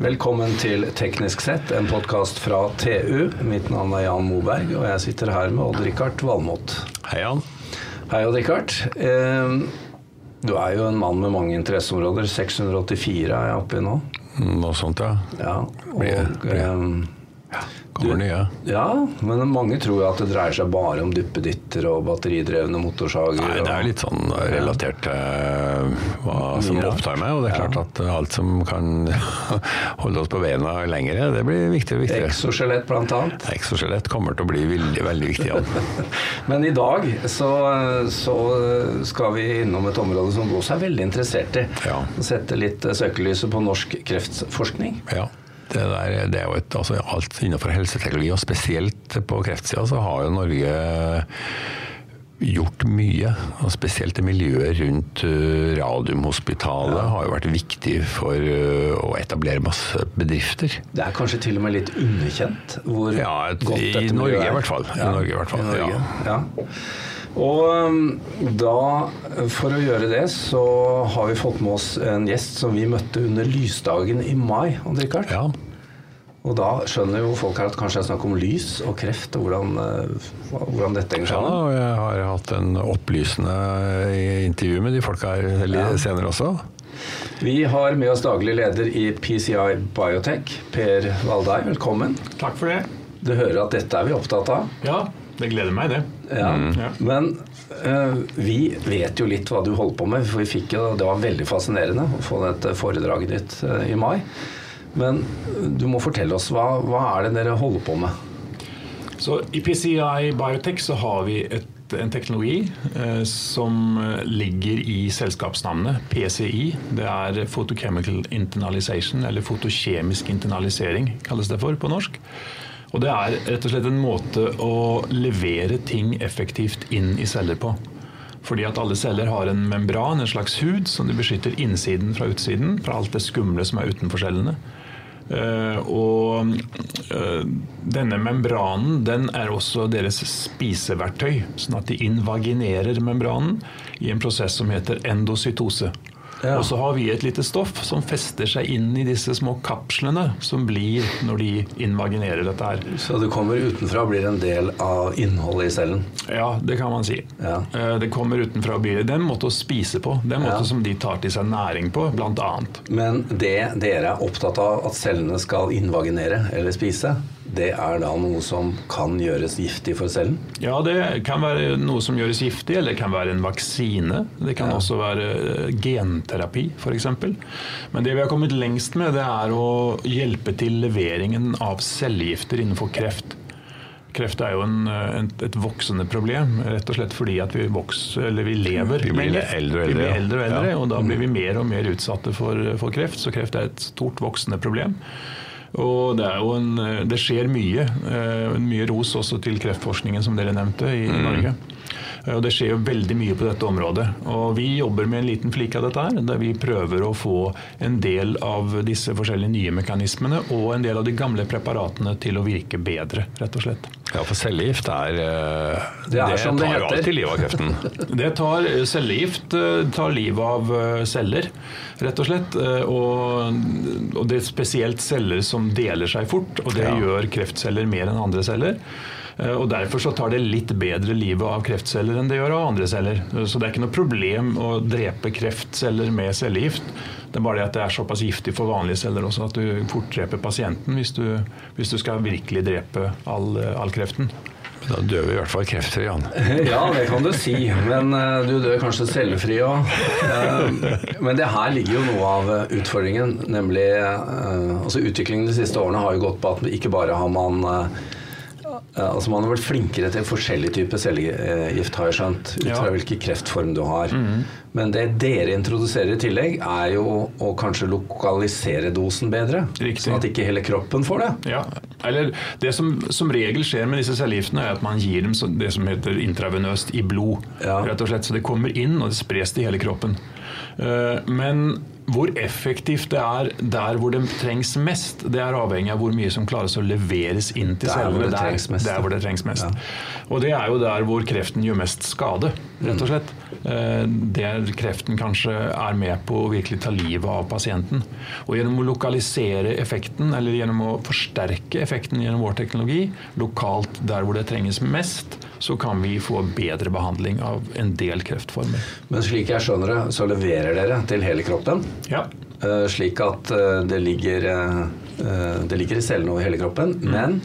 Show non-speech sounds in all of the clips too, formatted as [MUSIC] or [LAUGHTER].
Velkommen til Teknisk sett, en podkast fra TU. Mitt navn er Jan Moberg, og jeg sitter her med Odd-Rikard Valmot. Hei, Jan. Hei, Odd-Rikard. Eh, du er jo en mann med mange interesseområder. 684 er jeg oppe i nå. Noe sånt, ja. Ja, og, Blir- blir- eh, Kommer nye. ja, men mange tror jo at det dreier seg bare om duppeditter og batteridrevne motorsager. Nei, det er litt sånn relatert til hva som opptar meg. Og det er klart at alt som kan [LAUGHS] holde oss på beina lengre, det blir viktigere og viktigere. Exoskjelett, annet. Exoskjelett kommer til å bli veldig, veldig viktig. [LAUGHS] Men i dag så, så skal vi innom et område som du også er veldig interessert i. Ja. Sette litt søkelyset på norsk kreftforskning. Ja. Det, der, det er jo et, altså alt innenfor helseteknologi, og spesielt på kreftsida, så har jo Norge gjort mye. Og spesielt det miljøet rundt Radiumhospitalet Radiumhospitalet har jo vært viktig for uh, å etablere masse bedrifter. Det er kanskje til og med litt underkjent hvor Ja, et- godt dette miljøet er. i hvert fall. I Norge i hvert fall, i Norge, ja. Og um, da, for å gjøre det, så har vi fått med oss en gjest som vi møtte under lysdagen i mai. Ja, Og da skjønner jo folk her at kanskje det er snakk om lys og kreft, og hvordan, eh, hvordan dette henger ja, og jeg har hatt en opplysende intervju med de folka her Ja. senere også. Vi har med oss daglig leder i PCI Biotech, Per Valdai. Velkommen. Takk for det. Du hører at dette er vi opptatt av. Ja, det gleder meg, det. Ja. Ja. Men uh, vi vet jo litt hva du holder på med, for vi fikk jo, det var veldig fascinerende å få dette foredraget ditt uh, i mai. Men du må fortelle oss, hva, hva er det dere holder på med? Så I PCI Biotech så har vi et, en teknologi eh, som ligger i selskapsnavnet PCI. Det er Photochemical Internalization, eller fotokjemisk internalisering kalles det for på norsk. Og Det er rett og slett en måte å levere ting effektivt inn i celler på. Fordi at alle celler har en membran, en slags hud, som de beskytter innsiden fra utsiden. Fra alt det skumle som er utenfor cellene. Eh, og eh, denne membranen den er også deres spiseverktøy. Sånn at de invaginerer membranen i en prosess som heter endocytose. Ja. Og så har vi et lite stoff som fester seg inn i disse små kapslene som blir når de invaginerer dette her. Så det kommer utenfra og blir en del av innholdet i cellen. Ja, det kan man si. Ja. Eh, Det kommer utenfra og blir Det er en måte å spise på. Det er en måte Ja. som de tar til seg næring på, annet. Men det dere er opptatt av at cellene skal invaginere eller spise, det er da noe som kan gjøres giftig for cellen? Ja, det kan være noe som gjøres giftig, eller det kan være en vaksine. Det kan Ja. også være eh, genterapi, f.eks. Men det vi har kommet lengst med, det er å hjelpe til leveringen av cellegifter innenfor kreft. Kreft er jo en, eh, en, et voksende problem, rett og slett fordi at vi vokser, eller vi lever Vi blir eldre og Vi blir eldre, ja. eldre og eldre, Ja. og da blir vi mer og mer utsatte for, for kreft. Så kreft er et stort voksende problem. Og det, en, det skjer mye. eh, Mye ros også til kreftforskningen, som dere nevnte, i Norge. Eh, Og Det skjer jo veldig mye på dette området. Og Vi jobber med en liten flik av dette, her, der vi prøver å få en del av disse forskjellige nye mekanismene og en del av de gamle preparatene til å virke bedre, rett og slett. Ja, for cellegift er eh, Det er som det tar jo heter. alltid livet av kreften. [LAUGHS] Det tar eh, cellegift eh, tar livet av celler, rett og slett. Og, og det er spesielt celler som deler seg fort, og det Ja. gjør kreftceller mer enn andre celler. Og Derfor så tar det litt bedre livet av kreftceller enn det gjør av andre celler. Så det er ikke noe problem å drepe kreftceller med cellegift. Det er bare det at det er såpass giftig for vanlige celler også at du fort dreper pasienten hvis du, hvis du skal virkelig drepe all, all kreften. Da dør vi i hvert fall kreftfri, Jan. [LAUGHS] Ja, det kan du si, men eh, du dør kanskje cellefri òg. men det her ligger jo noe av eh, utfordringen, nemlig eh, altså Utviklingen de siste årene har jo gått på at ikke bare har man eh, eh, altså Man har vært flinkere til forskjellige typer cellegift, har jeg skjønt, ut fra Ja. hvilken kreftform du har. Men det dere introduserer i tillegg, er jo å kanskje lokalisere dosen bedre. Riktig. Sånn at ikke hele kroppen får det. Ja, eller Det som som regel skjer med disse cellegiftene, er at man gir dem det som heter intravenøst i blod. Ja. rett og slett, Så det kommer inn, og det spres til hele kroppen. Eh, Men hvor effektivt det er der hvor det trengs mest, det er avhengig av hvor mye som klares å leveres inn til Der hvor cellene. det trengs mest. Der hvor det trengs mest. Ja. Og det er jo der hvor kreften gjør mest skade. Rett og slett. Eh, Der kreften kanskje er med på å virkelig ta livet av pasienten. Og gjennom å lokalisere effekten, eller gjennom å forsterke effekten gjennom vår teknologi, lokalt der hvor det trenges mest, så kan vi få bedre behandling av en del kreftformer. Men slik jeg skjønner det, så leverer dere til hele kroppen. Ja, eh, Slik at eh, det ligger, det ligger i cellene over hele kroppen. Men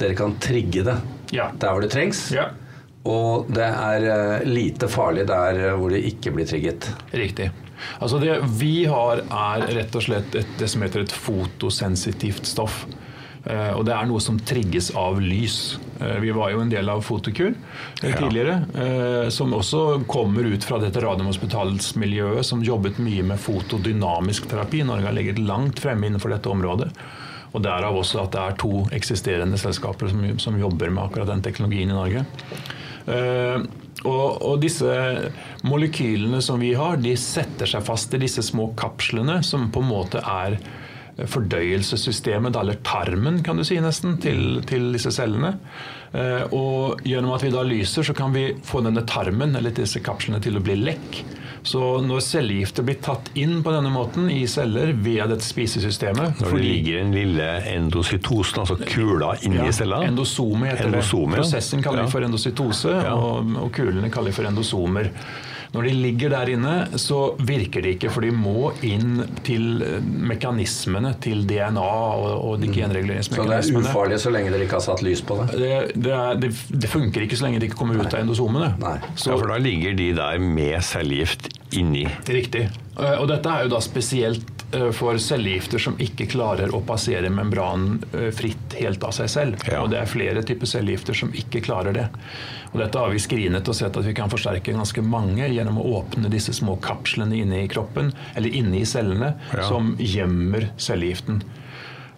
dere kan trigge det Ja. der hvor det trengs. ja. Og det er eh, lite farlig der eh, hvor det ikke blir trigget. Riktig. Altså det vi har, er rett og slett et, det som heter et fotosensitivt stoff. Eh, og det er noe som trigges av lys. Eh, vi var jo en del av Fotokur eh, Ja. tidligere, eh, som også kommer ut fra dette Radiumhospitalsmiljøet, som jobbet mye med fotodynamisk terapi. Norge har ligget langt fremme innenfor dette området. Og derav også at det er to eksisterende selskaper som, som jobber med akkurat den teknologien i Norge. Eh, og, og disse molekylene som vi har, de setter seg fast i disse små kapslene, som på en måte er fordøyelsessystemet, eller tarmen, kan du si nesten, til, til disse cellene. Eh, og gjennom at vi da lyser, så kan vi få denne tarmen, eller disse kapslene, til å bli lekk. Så når cellegifter blir tatt inn på denne måten i celler via dette spisesystemet Når det ligger en lille endocytosen, altså kula inni ja, cella Endosome heter Endosome, det. Prosessen kaller vi for endocytose, og, og kulene kaller vi for endosomer. Når de ligger der inne, så virker de ikke, for de må inn til eh, mekanismene, til DNA og, og de Så det er ufarlig så lenge dere ikke har satt lys på det. Det, det, er, det, det funker ikke så lenge de ikke kommer ut av endosomene. Nei. Så, Ja, for da ligger de der med cellegift inni. Riktig. Eh, Og dette er jo da spesielt for cellegifter som ikke klarer å passere membranen eh, fritt helt av seg selv. Ja. Og det er flere typer cellegifter som ikke klarer det. Og dette har vi skrinet og sett at vi kan forsterke ganske mange gjennom å åpne disse små kapslene inne i kroppen, eller inne i cellene, Ja. som gjemmer cellegiften.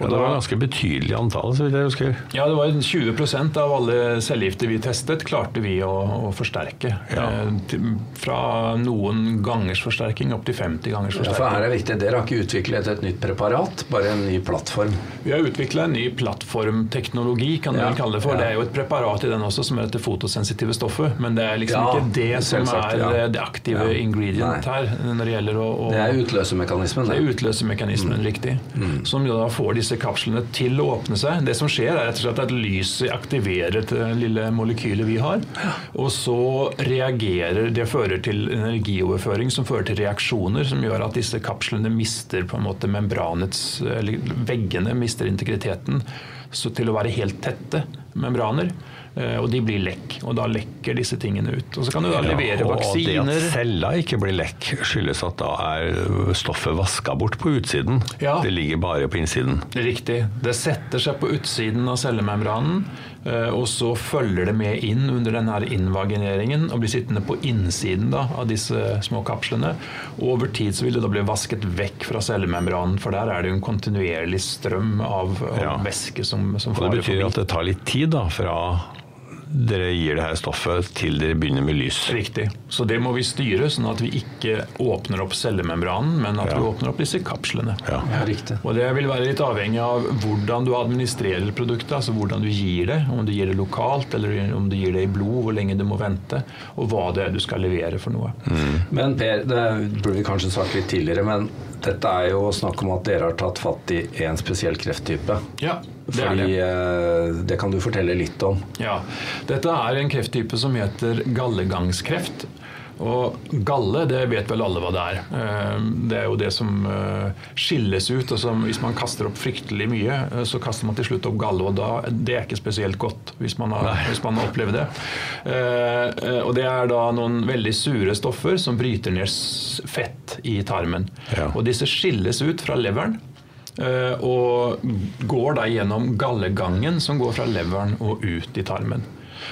Og det var ganske betydelig antall, så vidt jeg husker. Ja, det var 20% av alle cellegifter vi testet, klarte vi å, å forsterke. Ja. Eh, fra noen gangers forsterking opp til 50 gangers Ja, for her er viktig, Dere har ikke utviklet et nytt preparat, bare en ny plattform. Vi har utvikla en ny plattformteknologi, kan vi Ja, kalle det for. ja. Det er jo et preparat i den også som er dette fotosensitive stoffet, men det er liksom Ja, ikke det som selvsagt, er ja. eh, det aktive Ja. ingredient Nei. her når det gjelder å, å Det er utløsermekanismen. det er utløsermekanismen, mm. riktig, som jo da får disse kapslene til å åpne seg. Det som skjer, er rett og slett at lyset aktiverer det lille molekylet vi har. Og så reagerer Det fører til energioverføring som fører til reaksjoner som gjør at disse kapslene mister på en måte membranets Eller veggene mister integriteten til å være helt tette membraner. eh, Og de blir lekk. Og da lekker disse tingene ut. Og så kan du da levere Ja, og det at cella ikke blir lekk, skyldes at da er stoffet vaska bort på utsiden. Ja. Det ligger bare på innsiden. Riktig. Det setter seg på utsiden av cellemembranen, og så følger det med inn under denne invagineringen og blir sittende på innsiden da, av disse små kapslene. Og over tid så vil det da bli vasket vekk fra cellemembranen, for der er det jo en kontinuerlig strøm av, av Ja. væske som, som farer forbi. det betyr forbi. at det tar litt tid da, fra dere gir det her stoffet til dere begynner med lys. Riktig. Så det må vi styre, sånn at vi ikke åpner opp cellemembranen, men at Ja. vi åpner opp disse kapslene. Ja. Ja, riktig. Og det vil være litt avhengig av hvordan du administrerer produktet, altså hvordan du gir det. Om du gir det lokalt, eller om du gir det i blod, hvor lenge du må vente, og hva det er du skal levere for noe. Men Per, det burde vi kanskje sagt litt tidligere, men dette er jo snakk om at dere har tatt fatt i en spesiell krefttype. Ja, det er det. eh, det kan du fortelle litt om. Ja. Dette er en krefttype som heter gallegangskreft. Og galle, det vet vel alle hva det er. Eh, Det er jo det som eh, skilles ut. og som Hvis man kaster opp fryktelig mye, eh, så kaster man til slutt opp galle. Og da, det er ikke spesielt godt, hvis man har, hvis man har opplevd det. Og det er da noen veldig sure stoffer som bryter ned fett i tarmen. Ja. Og disse skilles ut fra leveren. Og går da gjennom gallegangen som går fra leveren og ut i tarmen.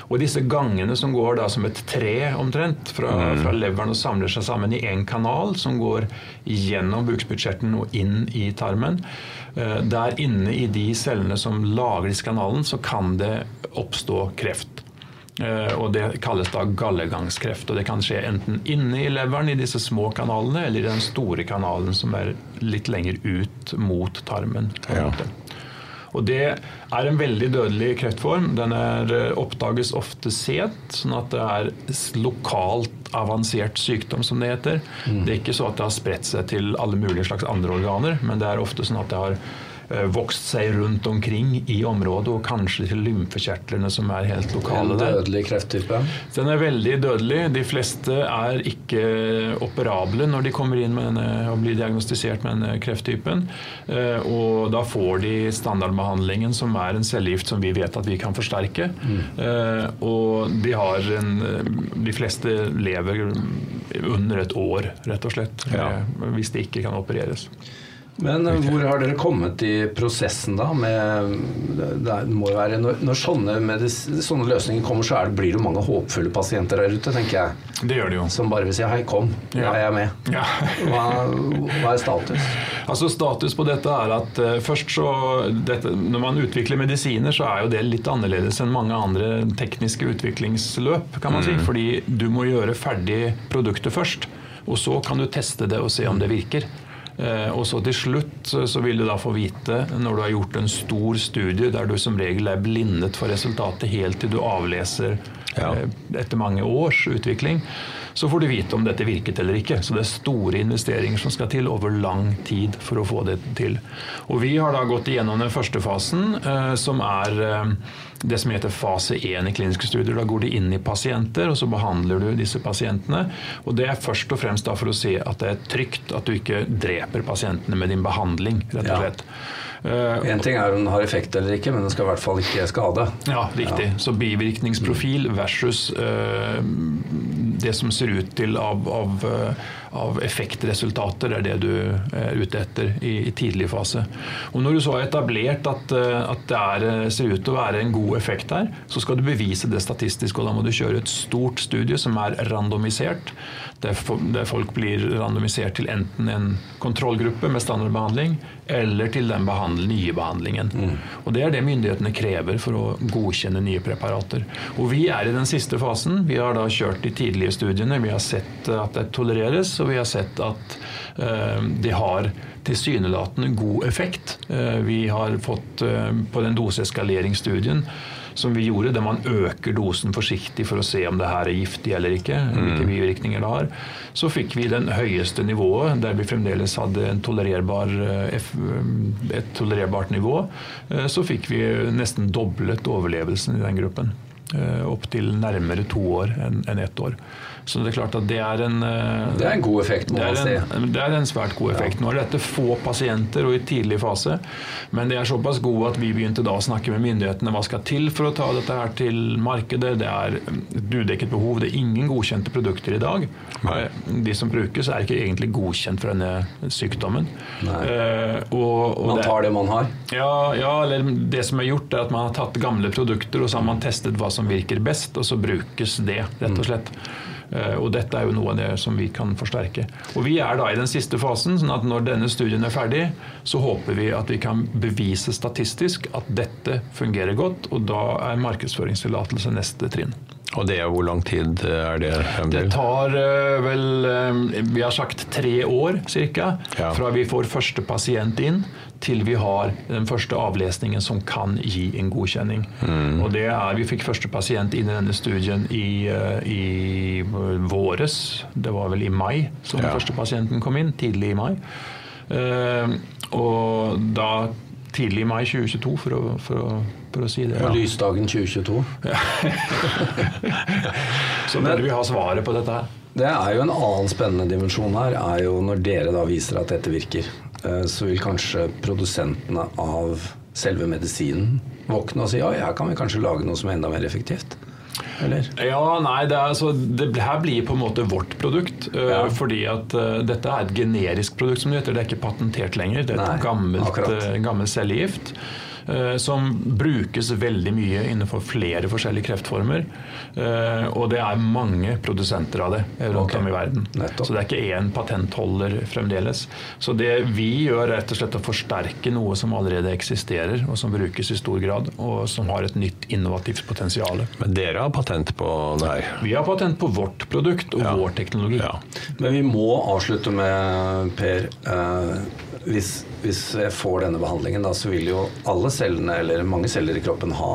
Og disse gangene som går da som et tre omtrent fra, fra leveren og samler seg sammen i én kanal, som går gjennom bukspyttkjertelen og inn i tarmen, eh, der inne i de cellene som lager disse kanalen, så kan det oppstå kreft. Eh, Og Det kalles da gallegangskreft. og Det kan skje enten inne i leveren i disse små kanalene, eller i den store kanalen som er litt lenger ut mot tarmen. Ja. Og det er en veldig dødelig kreftform. Den er, eh, oppdages ofte sent, sånn at det er lokalt avansert sykdom, som det heter. Mm. Det er ikke så at det har spredt seg til alle mulige slags andre organer, men det er ofte sånn at det har vokst seg rundt omkring i området, og kanskje til lymfekjertlene som er helt lokale der. En dødelig krefttype? Den er veldig dødelig. De fleste er ikke operable når de kommer inn denne, og blir diagnostisert med denne krefttypen. Eh, og da får de standardbehandlingen, som er en cellegift som vi vet at vi kan forsterke. Mm. Eh, og de har en De fleste lever under et år, rett og slett, ja. hvis de ikke kan opereres. Men eh, hvor har dere kommet i prosessen da? Med, det må være, når, når sånne, sånne, løsninger kommer, så det, blir det mange håpfulle pasienter der ute, tenker jeg. Det gjør det jo. Som bare vil si 'hei, kom, ja. jeg er med'. Ja. [LAUGHS] hva, hva, er status? Altså Status på dette er at uh, først så dette, Når man utvikler medisiner, så er jo det litt annerledes enn mange andre tekniske utviklingsløp, kan man mm. si. Fordi du må gjøre ferdig produktet først. Og så kan du teste det og se om det virker. Eh, og så til slutt så vil du da få vite, når du har gjort en stor studie der du som regel er blindet for resultatet helt til du avleser ja. Eh, etter mange års utvikling, så får du vite om dette virket eller ikke. Så det er store investeringer som skal til over lang tid for å få det til. Og vi har da gått igjennom den første fasen, eh, som er eh, det som heter fase 1 i kliniske studier. Da går de inn i pasienter, og så behandler du disse pasientene. Og det er først og fremst for å se at det er trygt, at du ikke dreper pasientene med din behandling, rett og slett. Uh, en ting er om den har effekt eller ikke, men den skal i hvert fall ikke skade. Ja, riktig. Ja. Så bivirkningsprofil versus uh, det som ser ut til av, av, eh, av, effektresultater, er det du er ute etter i, i tidlig fase. Og Når du så har etablert at, at det er, ser ut til å være en god effekt her, så skal du bevise det statistisk. og Da må du kjøre et stort studie som er randomisert der, folk blir randomisert til enten en kontrollgruppe med standardbehandling eller til den nye behandlingen. Mm. Og Det er det myndighetene krever for å godkjenne nye preparater. Og Vi er i den siste fasen. Vi har da kjørt de tidlige studiene. Vi har sett at det tolereres, og vi har sett at uh, de har tilsynelatende god effekt. Uh, vi har fått uh, på den doseeskaleringsstudien som vi gjorde, der man øker dosen forsiktig for å se om det her er giftig eller ikke, hvilke mm. bivirkninger det har, så fikk vi den høyeste nivået, der vi fremdeles hadde tolererbar, eh, et tolererbart nivå. Eh, så fikk vi nesten doblet overlevelsen i den gruppen. Eh, opp til nærmere to år enn ett år. Så det er klart at det er en eh, Det er en god effekt, må man si. Det er en svært god effekt. Nå er dette få pasienter og i tidlig fase, men det er såpass gode at vi begynte da å snakke med myndighetene hva skal til for å ta dette her til markedet. Det er et udekket behov. Det er ingen godkjente produkter i dag. Nei. De som brukes, er ikke egentlig godkjent for denne sykdommen. Uh, og, og man tar det, det man har? Ja, ja, eller det som er gjort, er at man har tatt gamle produkter og så har man testet hva som virker best, og så brukes det, rett og slett. Eh, og dette er jo noe av det som vi kan forsterke. Og Vi er da i den siste fasen, sånn at når denne studien er ferdig, så håper vi at vi kan bevise statistisk at dette fungerer godt, og da er markedsføringstillatelse neste trinn. Og det er hvor lang tid er det? Det tar uh, vel Vi har sagt tre år ca. Ja. Fra vi får første pasient inn til vi har den første avlesningen som kan gi en godkjenning. Mm. Og det er, Vi fikk første pasient inn i denne studien i, uh, i våres. Det var vel i mai som ja. første pasienten kom inn. Tidlig i mai. og da tidlig i mai 2022, for å, for å, for å si det. Ja. Lysdagen 2022. [LAUGHS] så burde vi ha svaret på dette her. Det er jo en annen spennende dimensjon her, er jo når dere da viser at dette virker. Eh, så vil kanskje produsentene av selve medisinen våkne og si ja, her kan vi kanskje lage noe som er enda mer effektivt. Eller? Ja, nei, det, er, altså, det her blir på en måte vårt produkt. Uh, ja. Fordi at uh, dette er et generisk produkt, som det heter. Det er ikke patentert lenger. Det er et gammelt, uh, gammelt cellegift. Eh, som brukes veldig mye innenfor flere forskjellige kreftformer. Eh, og det er mange produsenter av det rundt okay. om i verden. Nettopp. Så det er ikke én patentholder fremdeles. Så det vi gjør, er rett og slett å forsterke noe som allerede eksisterer, og som brukes i stor grad, og som har et nytt innovativt potensial. Men dere har patent på det her? Vi har patent på vårt produkt og ja. vår teknologi. Ja. Men vi må avslutte med, Per, eh, hvis, hvis jeg får denne behandlingen, da, så vil jo alle cellene, eller mange celler i kroppen, ha,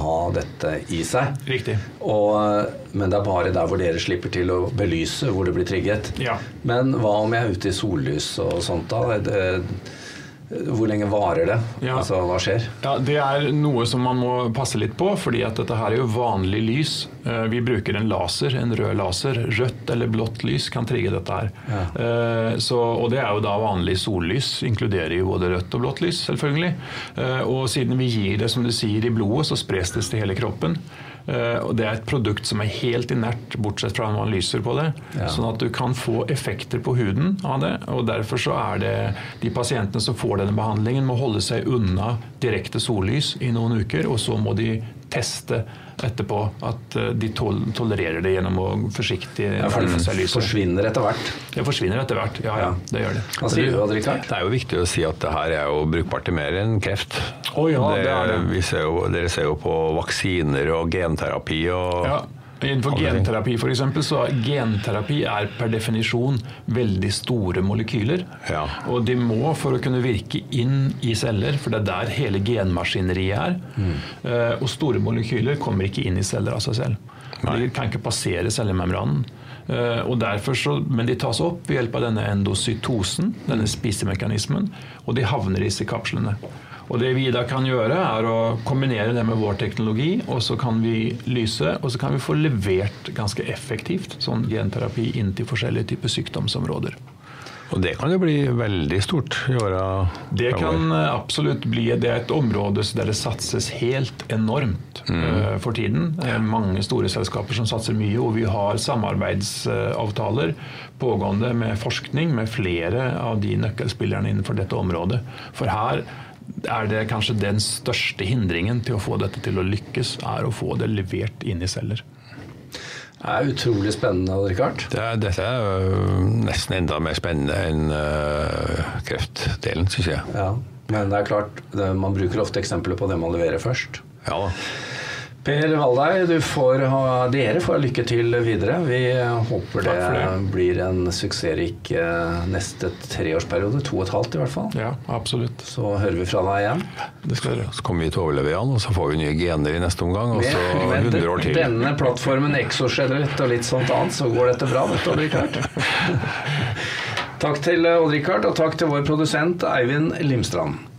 ha dette i seg. Riktig. Og, men det er bare der hvor dere slipper til å belyse hvor det blir trigget. Ja. Men hva om jeg er ute i sollys og sånt da? Det, hvor lenge varer det? Ja. Altså, hva skjer? Ja, Det er noe som man må passe litt på, fordi at dette her er jo vanlig lys. Eh, Vi bruker en laser, en rød laser. Rødt eller blått lys kan trigge dette her. Ja. Eh, Så, og det er jo da vanlig sollys. Inkluderer jo både rødt og blått lys, selvfølgelig. Eh, Og siden vi gir det som du sier i blodet, så spres det til hele kroppen. Eh, Og det er et produkt som er helt inert, bortsett fra når man lyser på det. Ja. Sånn at du kan få effekter på huden av det. Og derfor så er det de pasientene som får denne behandlingen, må holde seg unna direkte sollys i noen uker, og så må de teste etterpå at eh, de tol tolererer det gjennom å forsiktig Ja, for det seg lyset. forsvinner etter hvert. Det forsvinner etter hvert. Ja, ja, det gjør det. Hva sier du, Odd Rikard? Det er jo viktig å si at det her er jo brukbart til mer enn kreft. Å ja, det er det. Vi ser jo, dere ser jo på vaksiner og genterapi og Ja. Innenfor genterapi for eksempel, så er genterapi er per definisjon veldig store molekyler. Ja. Og de må, for å kunne virke inn i celler, for det er der hele genmaskineriet er. Mm. Eh, og store molekyler kommer ikke inn i celler av seg selv. Nei. De kan ikke passere cellemembranen. Eh, og derfor så, men de tas opp ved hjelp av denne endocytosen, denne spisemekanismen, og de havner i disse kapslene. Og det vi da kan gjøre, er å kombinere det med vår teknologi, og så kan vi lyse, og så kan vi få levert ganske effektivt sånn genterapi inn til forskjellige typer sykdomsområder. Og det kan jo bli veldig stort i åra Det kan eh, absolutt bli det er et område der det satses helt enormt mm. for tiden. Det er mange store selskaper som satser mye, og vi har samarbeidsavtaler pågående med forskning med flere av de nøkkelspillerne innenfor dette området. For her er det kanskje den største hindringen til å få dette til å lykkes, er å få det levert inn i celler. Det er utrolig spennende, Richard. Det er, Dette er nesten enda mer spennende enn øh, kreftdelen, syns jeg. Ja. Men det er klart, det, man bruker ofte eksempler på det man leverer først. Ja da. Per Valdei, du får ha, dere får lykke til videre. Vi håper det, det. blir en suksessrik eh, neste treårsperiode. To og et halvt i hvert fall. Ja, absolutt. Så hører vi fra deg igjen. Det skal dere. Så kommer vi til å overleve igjen, og så får vi nye gener i neste omgang. Og så Med 100 år til. denne plattformen Exoskjelett og litt sånt annet, så går dette bra, vet du, Odd Rikard. [LAUGHS] Takk til Odd Rikard, og takk til vår produsent Eivind Limstrand.